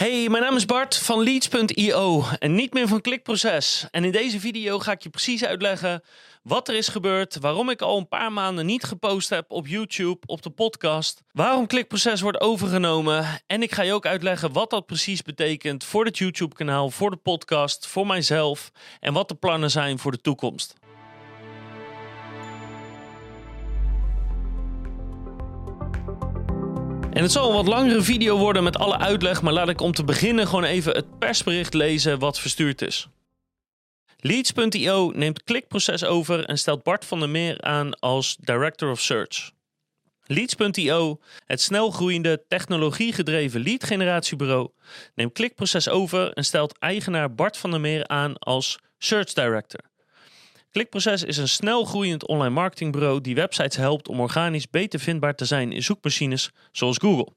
Hey, mijn naam is Bart van Leads.io en niet meer van Klikproces. En in deze video ga ik je precies uitleggen wat er is gebeurd, waarom ik al een paar maanden niet gepost heb op YouTube, op de podcast, waarom Klikproces wordt overgenomen en ik ga je ook uitleggen wat dat precies betekent voor het YouTube-kanaal, voor de podcast, voor mijzelf en wat de plannen zijn voor de toekomst. En het zal een wat langere video worden met alle uitleg, maar laat ik om te beginnen gewoon even het persbericht lezen wat verstuurd is. Leads.io neemt klikproces over en stelt Bart van der Meer aan als Director of Search. Leads.io, het snelgroeiende technologiegedreven lead generatiebureau, neemt klikproces over en stelt eigenaar Bart van der Meer aan als Search Director. Klikproces is een snel groeiend online marketingbureau die websites helpt om organisch beter vindbaar te zijn in zoekmachines zoals Google.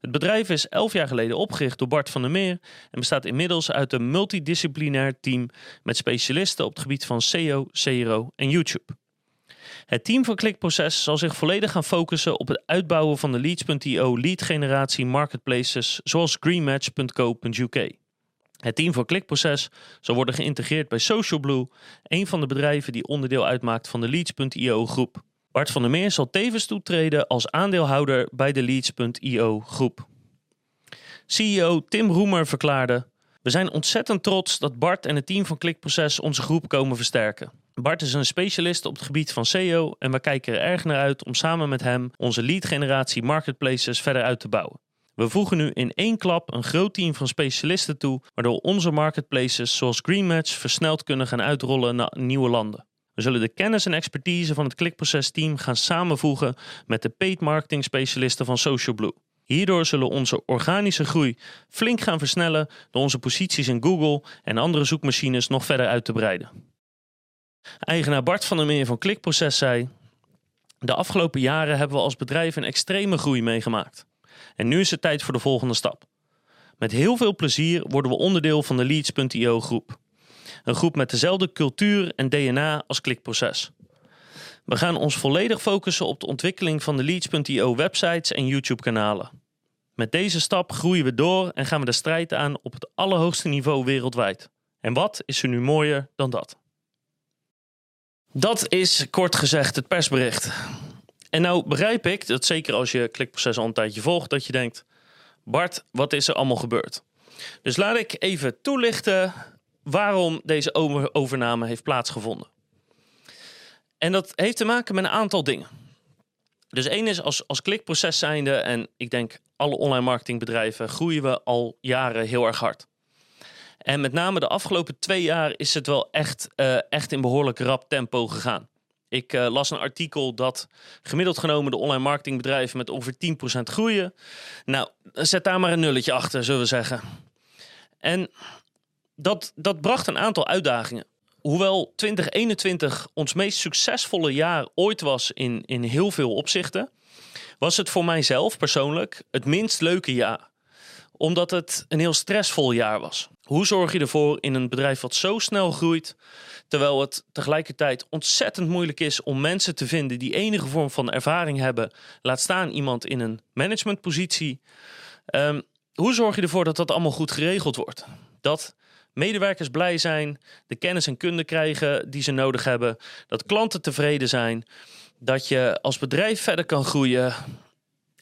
Het bedrijf is elf jaar geleden opgericht door Bart van der Meer en bestaat inmiddels uit een multidisciplinair team met specialisten op het gebied van SEO, CRO en YouTube. Het team van Klikproces zal zich volledig gaan focussen op het uitbouwen van de Leads.io lead generatie marketplaces zoals greenmatch.co.uk. Het team van Klikproces zal worden geïntegreerd bij Socialblue, een van de bedrijven die onderdeel uitmaakt van de Leads.io groep. Bart van der Meer zal tevens toetreden als aandeelhouder bij de Leads.io groep. CEO Tim Roemer verklaarde: We zijn ontzettend trots dat Bart en het team van Klikproces onze groep komen versterken. Bart is een specialist op het gebied van SEO en we kijken er erg naar uit om samen met hem onze lead generatie marketplaces verder uit te bouwen. We voegen nu in één klap een groot team van specialisten toe, waardoor onze marketplaces zoals Greenmatch versneld kunnen gaan uitrollen naar nieuwe landen. We zullen de kennis en expertise van het klikproces team gaan samenvoegen met de paid marketing specialisten van Socialblue. Hierdoor zullen onze organische groei flink gaan versnellen door onze posities in Google en andere zoekmachines nog verder uit te breiden. Eigenaar Bart van der Meer van Klikproces zei: De afgelopen jaren hebben we als bedrijf een extreme groei meegemaakt. En nu is het tijd voor de volgende stap. Met heel veel plezier worden we onderdeel van de Leads.io groep. Een groep met dezelfde cultuur en DNA als klikproces. We gaan ons volledig focussen op de ontwikkeling van de Leads.io websites en YouTube kanalen. Met deze stap groeien we door en gaan we de strijd aan op het allerhoogste niveau wereldwijd. En wat is er nu mooier dan dat? Dat is kort gezegd het persbericht. En nou begrijp ik dat zeker als je klikproces al een tijdje volgt, dat je denkt: Bart, wat is er allemaal gebeurd? Dus laat ik even toelichten waarom deze overname heeft plaatsgevonden. En dat heeft te maken met een aantal dingen. Dus één is als, als klikproces zijnde, en ik denk alle online marketingbedrijven, groeien we al jaren heel erg hard. En met name de afgelopen twee jaar is het wel echt, uh, echt in behoorlijk rap tempo gegaan. Ik uh, las een artikel dat gemiddeld genomen de online marketingbedrijven met ongeveer 10% groeien. Nou, zet daar maar een nulletje achter, zullen we zeggen. En dat, dat bracht een aantal uitdagingen. Hoewel 2021 ons meest succesvolle jaar ooit was in, in heel veel opzichten, was het voor mijzelf persoonlijk het minst leuke jaar. Omdat het een heel stressvol jaar was. Hoe zorg je ervoor in een bedrijf wat zo snel groeit, terwijl het tegelijkertijd ontzettend moeilijk is om mensen te vinden die enige vorm van ervaring hebben, laat staan iemand in een managementpositie. Um, hoe zorg je ervoor dat dat allemaal goed geregeld wordt? Dat medewerkers blij zijn, de kennis en kunde krijgen die ze nodig hebben, dat klanten tevreden zijn, dat je als bedrijf verder kan groeien.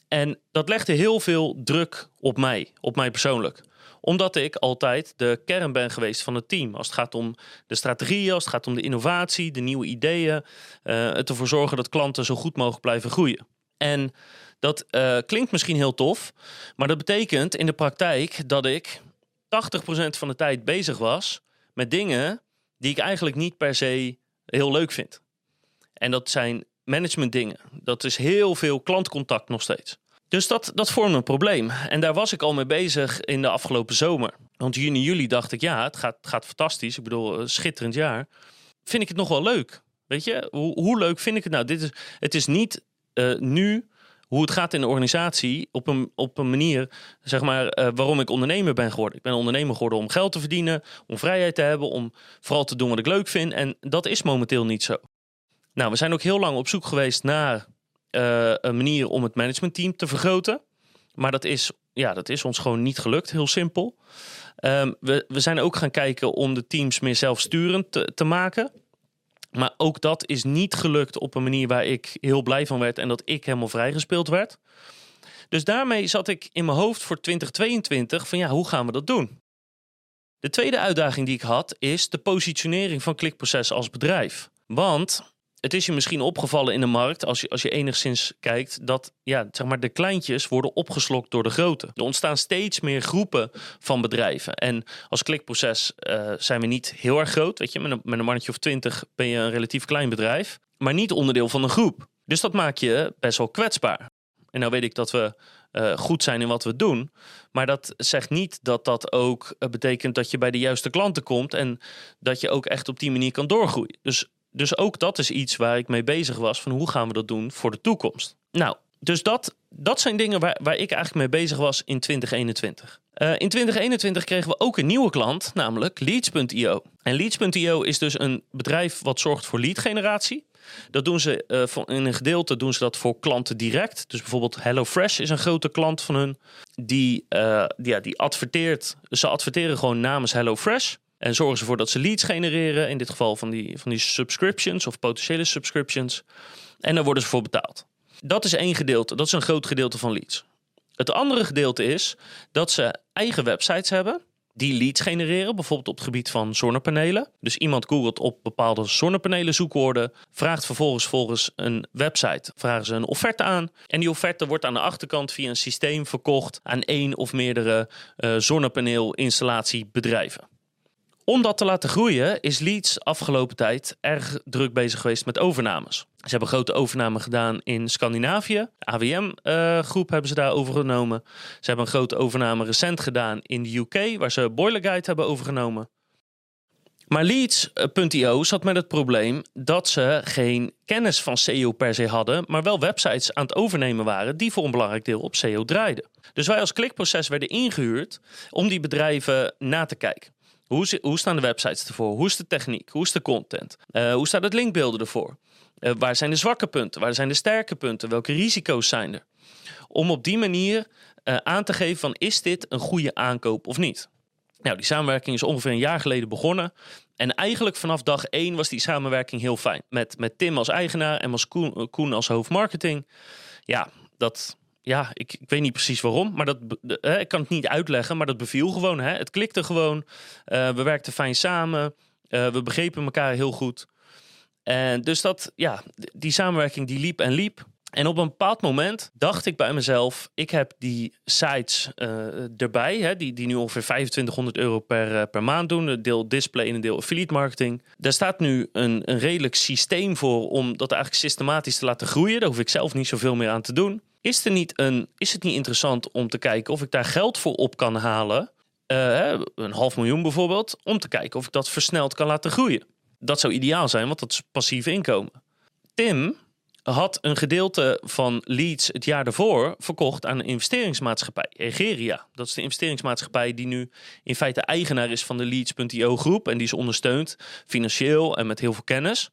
En dat legde heel veel druk op mij, op mij persoonlijk omdat ik altijd de kern ben geweest van het team. Als het gaat om de strategieën, als het gaat om de innovatie, de nieuwe ideeën. Uh, het ervoor zorgen dat klanten zo goed mogelijk blijven groeien. En dat uh, klinkt misschien heel tof, maar dat betekent in de praktijk dat ik 80% van de tijd bezig was met dingen die ik eigenlijk niet per se heel leuk vind. En dat zijn management dingen. Dat is heel veel klantcontact nog steeds. Dus dat, dat vormde een probleem. En daar was ik al mee bezig in de afgelopen zomer. Want juni, juli dacht ik, ja, het gaat, gaat fantastisch. Ik bedoel, schitterend jaar. Vind ik het nog wel leuk? Weet je, hoe, hoe leuk vind ik het nou? Dit is, het is niet uh, nu hoe het gaat in de organisatie op een, op een manier, zeg maar, uh, waarom ik ondernemer ben geworden. Ik ben ondernemer geworden om geld te verdienen, om vrijheid te hebben, om vooral te doen wat ik leuk vind. En dat is momenteel niet zo. Nou, we zijn ook heel lang op zoek geweest naar uh, een manier om het managementteam te vergroten. Maar dat is, ja, dat is ons gewoon niet gelukt, heel simpel. Ehm, we, we zijn ook gaan kijken om de teams meer zelfsturend te, te maken. Maar ook dat is niet gelukt op een manier waar ik heel blij van werd en dat ik helemaal vrijgespeeld werd. Dus daarmee zat ik in mijn hoofd voor 2022 van ja, hoe gaan we dat doen? De tweede uitdaging die ik had is de positionering van klikproces als bedrijf. Want het is je misschien opgevallen in de markt, als je, als je enigszins kijkt, dat ja, zeg maar, de kleintjes worden opgeslokt door de grote. Er ontstaan steeds meer groepen van bedrijven. En als klikproces uh, zijn we niet heel erg groot. Weet je, met een, met een mannetje of twintig ben je een relatief klein bedrijf, maar niet onderdeel van een groep. Dus dat maakt je best wel kwetsbaar. En nou weet ik dat we uh, goed zijn in wat we doen. Maar dat zegt niet dat dat ook uh, betekent dat je bij de juiste klanten komt en dat je ook echt op die manier kan doorgroeien. Dus dus ook dat is iets waar ik mee bezig was. Van hoe gaan we dat doen voor de toekomst? Nou, dus dat, dat zijn dingen waar, waar ik eigenlijk mee bezig was in 2021. Uh, in 2021 kregen we ook een nieuwe klant, namelijk Leads.io. En Leads.io is dus een bedrijf wat zorgt voor leadgeneratie. Dat doen ze uh, in een gedeelte doen ze dat voor klanten direct. Dus bijvoorbeeld HelloFresh is een grote klant van hun. Die, die, ja, die adverteert. Ze adverteren gewoon namens HelloFresh. En zorgen ze ervoor dat ze leads genereren. In dit geval van die, van die subscriptions of potentiële subscriptions. En daar worden ze voor betaald. Dat is één gedeelte. Dat is een groot gedeelte van leads. Het andere gedeelte is dat ze eigen websites hebben die leads genereren, bijvoorbeeld op het gebied van zonnepanelen. Dus iemand googelt op bepaalde zonnepanelen zoekwoorden, vraagt vervolgens volgens een website, vragen ze een offerte aan. En die offerte wordt aan de achterkant via een systeem verkocht aan één of meerdere uh, zonnepaneelinstallatiebedrijven. Om dat te laten groeien is Leeds afgelopen tijd erg druk bezig geweest met overnames. Ze hebben grote overname gedaan in Scandinavië. De AWM-groep eh, hebben ze daar overgenomen. Ze hebben een grote overname recent gedaan in de UK, waar ze Boiler Guide hebben overgenomen. Maar Leads.io zat met het probleem dat ze geen kennis van SEO per se hadden, maar wel websites aan het overnemen waren die voor een belangrijk deel op SEO draaiden. Dus wij als klikproces werden ingehuurd om die bedrijven na te kijken. Hoe, staan de websites ervoor? Hoe is de techniek? Hoe is de content? Uh, hoe staat het linkbeelden ervoor? Uh, waar zijn de zwakke punten? Waar zijn de sterke punten? Welke risico's zijn er? Om op die manier uh, aan te geven van is dit een goede aankoop of niet? Nou, die samenwerking is ongeveer een jaar geleden begonnen. En eigenlijk vanaf dag één was die samenwerking heel fijn. Met, met Tim als eigenaar en Koen, Koen als hoofdmarketing. Ja, dat, ja, ik, ik weet niet precies waarom, maar dat, ik kan het niet uitleggen, maar dat beviel gewoon. Hè. Het klikte gewoon. Uh, we werkten fijn samen. Uh, we begrepen elkaar heel goed. En dus dat, ja, die samenwerking die liep en liep. En op een bepaald moment dacht ik bij mezelf: ik heb die sites uh, erbij, hè, die, die nu ongeveer 2500 euro per, per maand doen. Een deel display en een deel affiliate marketing. Daar staat nu een, een redelijk systeem voor om dat eigenlijk systematisch te laten groeien. Daar hoef ik zelf niet zoveel meer aan te doen. Is, er niet een, is het niet interessant om te kijken of ik daar geld voor op kan halen? Uh, een half miljoen bijvoorbeeld, om te kijken of ik dat versneld kan laten groeien. Dat zou ideaal zijn, want dat is passief inkomen. Tim had een gedeelte van Leads het jaar daarvoor verkocht aan een investeringsmaatschappij, Egeria. Dat is de investeringsmaatschappij die nu in feite eigenaar is van de Leads.io groep en die ze ondersteunt financieel en met heel veel kennis.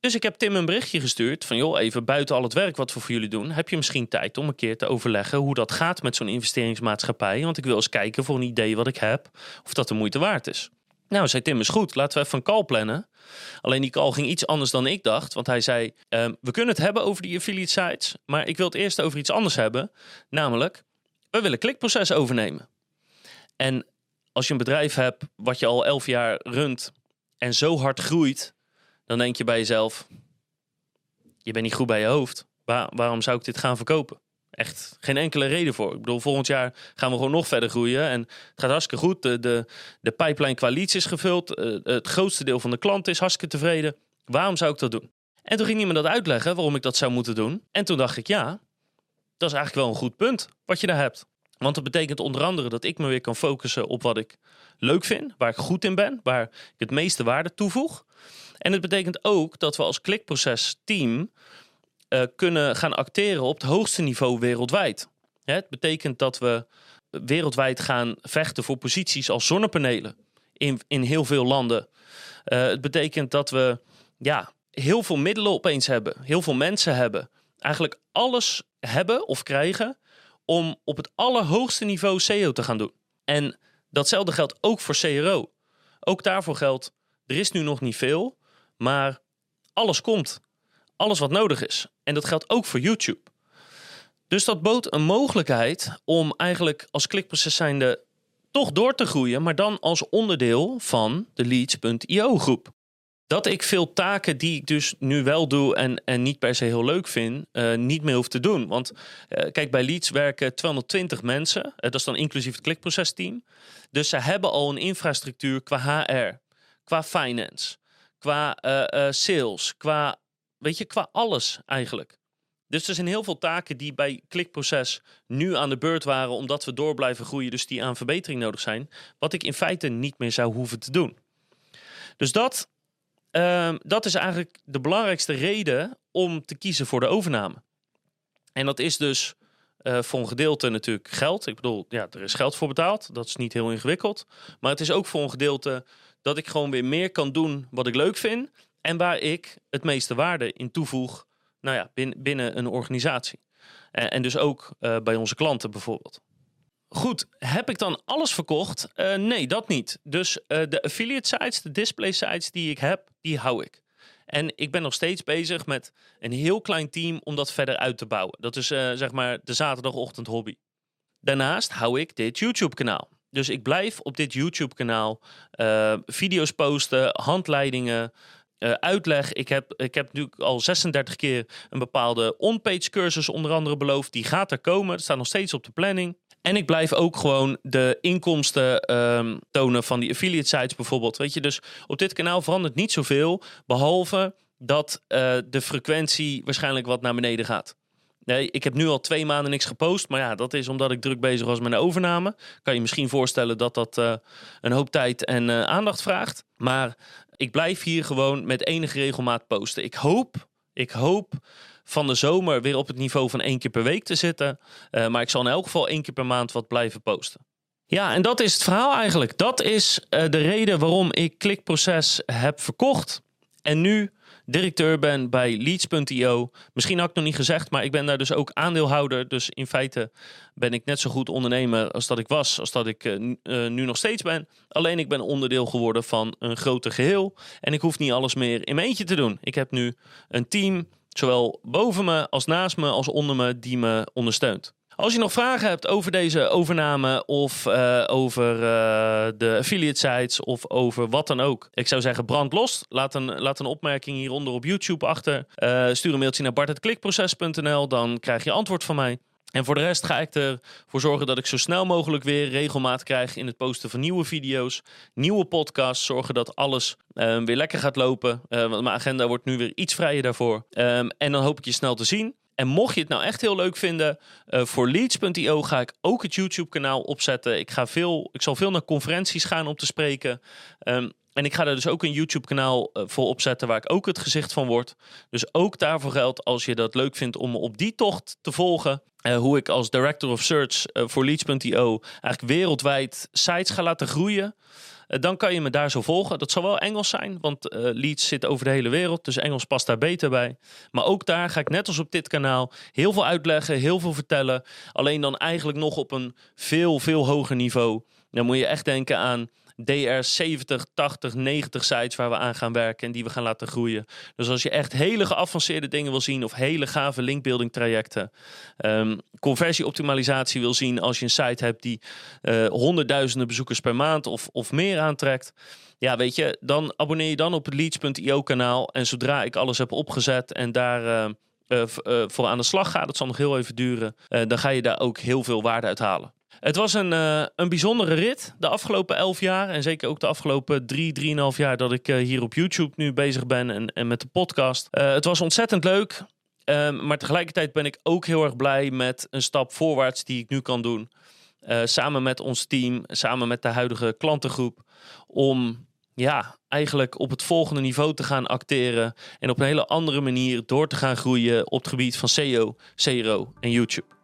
Dus ik heb Tim een berichtje gestuurd van joh, even buiten al het werk wat we voor jullie doen, heb je misschien tijd om een keer te overleggen hoe dat gaat met zo'n investeringsmaatschappij? Want ik wil eens kijken voor een idee wat ik heb, of dat de moeite waard is. Nou, zei Tim, is goed, laten we even een call plannen. Alleen die call ging iets anders dan ik dacht, want hij zei, ehm, we kunnen het hebben over die affiliate sites, maar ik wil het eerst over iets anders hebben, namelijk, we willen klikproces overnemen. En als je een bedrijf hebt wat je al elf jaar runt en zo hard groeit, dan denk je bij jezelf: je bent niet goed bij je hoofd. waarom zou ik dit gaan verkopen? Echt geen enkele reden voor. Ik bedoel, volgend jaar gaan we gewoon nog verder groeien. En het gaat hartstikke goed. De, de, de pipeline qua leads is gevuld. Eh, het grootste deel van de klanten is hartstikke tevreden. Waarom zou ik dat doen? En toen ging iemand dat uitleggen waarom ik dat zou moeten doen. En toen dacht ik, ja, dat is eigenlijk wel een goed punt wat je daar hebt. Want dat betekent onder andere dat ik me weer kan focussen op wat ik leuk vind, waar ik goed in ben, waar ik het meeste waarde toevoeg. En het betekent ook dat we als klikproces team uh, kunnen gaan acteren op het hoogste niveau wereldwijd. het betekent dat we wereldwijd gaan vechten voor posities als zonnepanelen in, in heel veel landen. Uh, het betekent dat we ja, heel veel middelen opeens hebben, heel veel mensen hebben. Eigenlijk alles hebben of krijgen om op het allerhoogste niveau SEO te gaan doen. En datzelfde geldt ook voor CRO. Ook daarvoor geldt, er is nu nog niet veel, maar alles komt. Alles wat nodig is. En dat geldt ook voor YouTube. Dus dat bood een mogelijkheid om eigenlijk als klikproces zijnde toch door te groeien, maar dan als onderdeel van de Leads.io groep. Dat ik veel taken die ik dus nu wel doe en, en niet per se heel leuk vind, uh, niet meer hoef te doen. Want uh, kijk, bij Leads werken 220 mensen. Uh, dat is dan inclusief het klikprocesteam. Dus ze hebben al een infrastructuur qua HR, qua finance, qua sales, qua, weet je, qua alles eigenlijk. Dus er zijn heel veel taken die bij klikproces nu aan de beurt waren, omdat we door blijven groeien, dus die aan verbetering nodig zijn, wat ik in feite niet meer zou hoeven te doen. Dus dat, uh, dat is eigenlijk de belangrijkste reden om te kiezen voor de overname. En dat is dus uh, voor een gedeelte natuurlijk geld. Ik bedoel, ja, er is geld voor betaald. Dat is niet heel ingewikkeld. Maar het is ook voor een gedeelte dat ik gewoon weer meer kan doen wat ik leuk vind. En waar ik het meeste waarde in toevoeg nou ja, binnen, binnen een organisatie. En, en dus ook uh, bij onze klanten bijvoorbeeld. Goed, heb ik dan alles verkocht? Uh, nee, dat niet. Dus de affiliate sites, de display sites die ik heb, die hou ik. En ik ben nog steeds bezig met een heel klein team om dat verder uit te bouwen. Dat is zeg maar de zaterdagochtend hobby. Daarnaast hou ik dit YouTube kanaal. Dus ik blijf op dit YouTube kanaal video's posten, handleidingen, uh, uitleg. Ik heb, ik heb natuurlijk al 36 keer een bepaalde on-page cursus onder andere beloofd. Die gaat er komen. Het staat nog steeds op de planning. En ik blijf ook gewoon de inkomsten um, tonen van die affiliate sites bijvoorbeeld. Weet je, dus op dit kanaal verandert niet zoveel. Behalve dat uh, de frequentie waarschijnlijk wat naar beneden gaat. Nee, ik heb nu al twee maanden niks gepost. Maar ja, dat is omdat ik druk bezig was met een overname. Kan je misschien voorstellen dat dat uh, een hoop tijd en uh, aandacht vraagt. Maar ik blijf hier gewoon met enige regelmaat posten. Ik hoop, ik hoop van de zomer weer op het niveau van één keer per week te zitten. Uh, maar ik zal in elk geval één keer per maand wat blijven posten. Ja, en dat is het verhaal eigenlijk. Dat is de reden waarom ik Klikproces heb verkocht. En nu directeur ben bij Leads.io. Misschien had ik nog niet gezegd, maar ik ben daar dus ook aandeelhouder. Dus in feite ben ik net zo goed ondernemer als dat ik was, als dat ik uh, uh, nu nog steeds ben. Alleen ik ben onderdeel geworden van een groter geheel. En ik hoef niet alles meer in mijn eentje te doen. Ik heb nu een team, zowel boven me als naast me als onder me, die me ondersteunt. Als je nog vragen hebt over deze overname of uh, over uh, de affiliate sites of over wat dan ook. Ik zou zeggen brand los. Laat een, laat een opmerking hieronder op YouTube achter. Uh, stuur een mailtje naar bart.klikproces.nl. Dan krijg je antwoord van mij. En voor de rest ga ik ervoor zorgen dat ik zo snel mogelijk weer regelmaat krijg in het posten van nieuwe video's, nieuwe podcasts. Zorgen dat alles um, weer lekker gaat lopen. want mijn agenda wordt nu weer iets vrijer daarvoor. Um, en dan hoop ik je snel te zien. En mocht je het nou echt heel leuk vinden, uh, voor Leads.io ga ik ook het YouTube-kanaal opzetten. Ik, ga veel, ik zal veel naar conferenties gaan om te spreken. Um, en ik ga er dus ook een YouTube-kanaal uh, voor opzetten waar ik ook het gezicht van word. Dus ook daarvoor geldt, als je dat leuk vindt om me op die tocht te volgen, uh, hoe ik als Director of Search voor Leads.io eigenlijk wereldwijd sites ga laten groeien. Dan kan je me daar zo volgen. Dat zal wel Engels zijn, want Leeds zit over de hele wereld. Dus Engels past daar beter bij. Maar ook daar ga ik net als op dit kanaal heel veel uitleggen, heel veel vertellen. Alleen dan eigenlijk nog op een veel, veel hoger niveau. Dan moet je echt denken aan DR 70, 80, 90 sites waar we aan gaan werken en die we gaan laten groeien. Dus als je echt hele geavanceerde dingen wil zien of hele gave linkbuilding trajecten, um, conversieoptimalisatie wil zien als je een site hebt die uh, honderdduizenden bezoekers per maand of, of meer aantrekt. Ja, weet je, dan abonneer je dan op het leads.io kanaal en zodra ik alles heb opgezet en daar... Uh, uh, uh, voor aan de slag ga, dat zal nog heel even duren, dan ga je daar ook heel veel waarde uit halen. Het was een, uh, een bijzondere rit de afgelopen elf jaar. En zeker ook de afgelopen drie, drieënhalf jaar dat ik uh, hier op YouTube nu bezig ben en, en met de podcast. Uh, het was ontzettend leuk. Um, maar tegelijkertijd ben ik ook heel erg blij met een stap voorwaarts die ik nu kan doen. samen met ons team, samen met de huidige klantengroep. Om ja, eigenlijk op het volgende niveau te gaan acteren. En op een hele andere manier door te gaan groeien op het gebied van SEO, CRO en YouTube.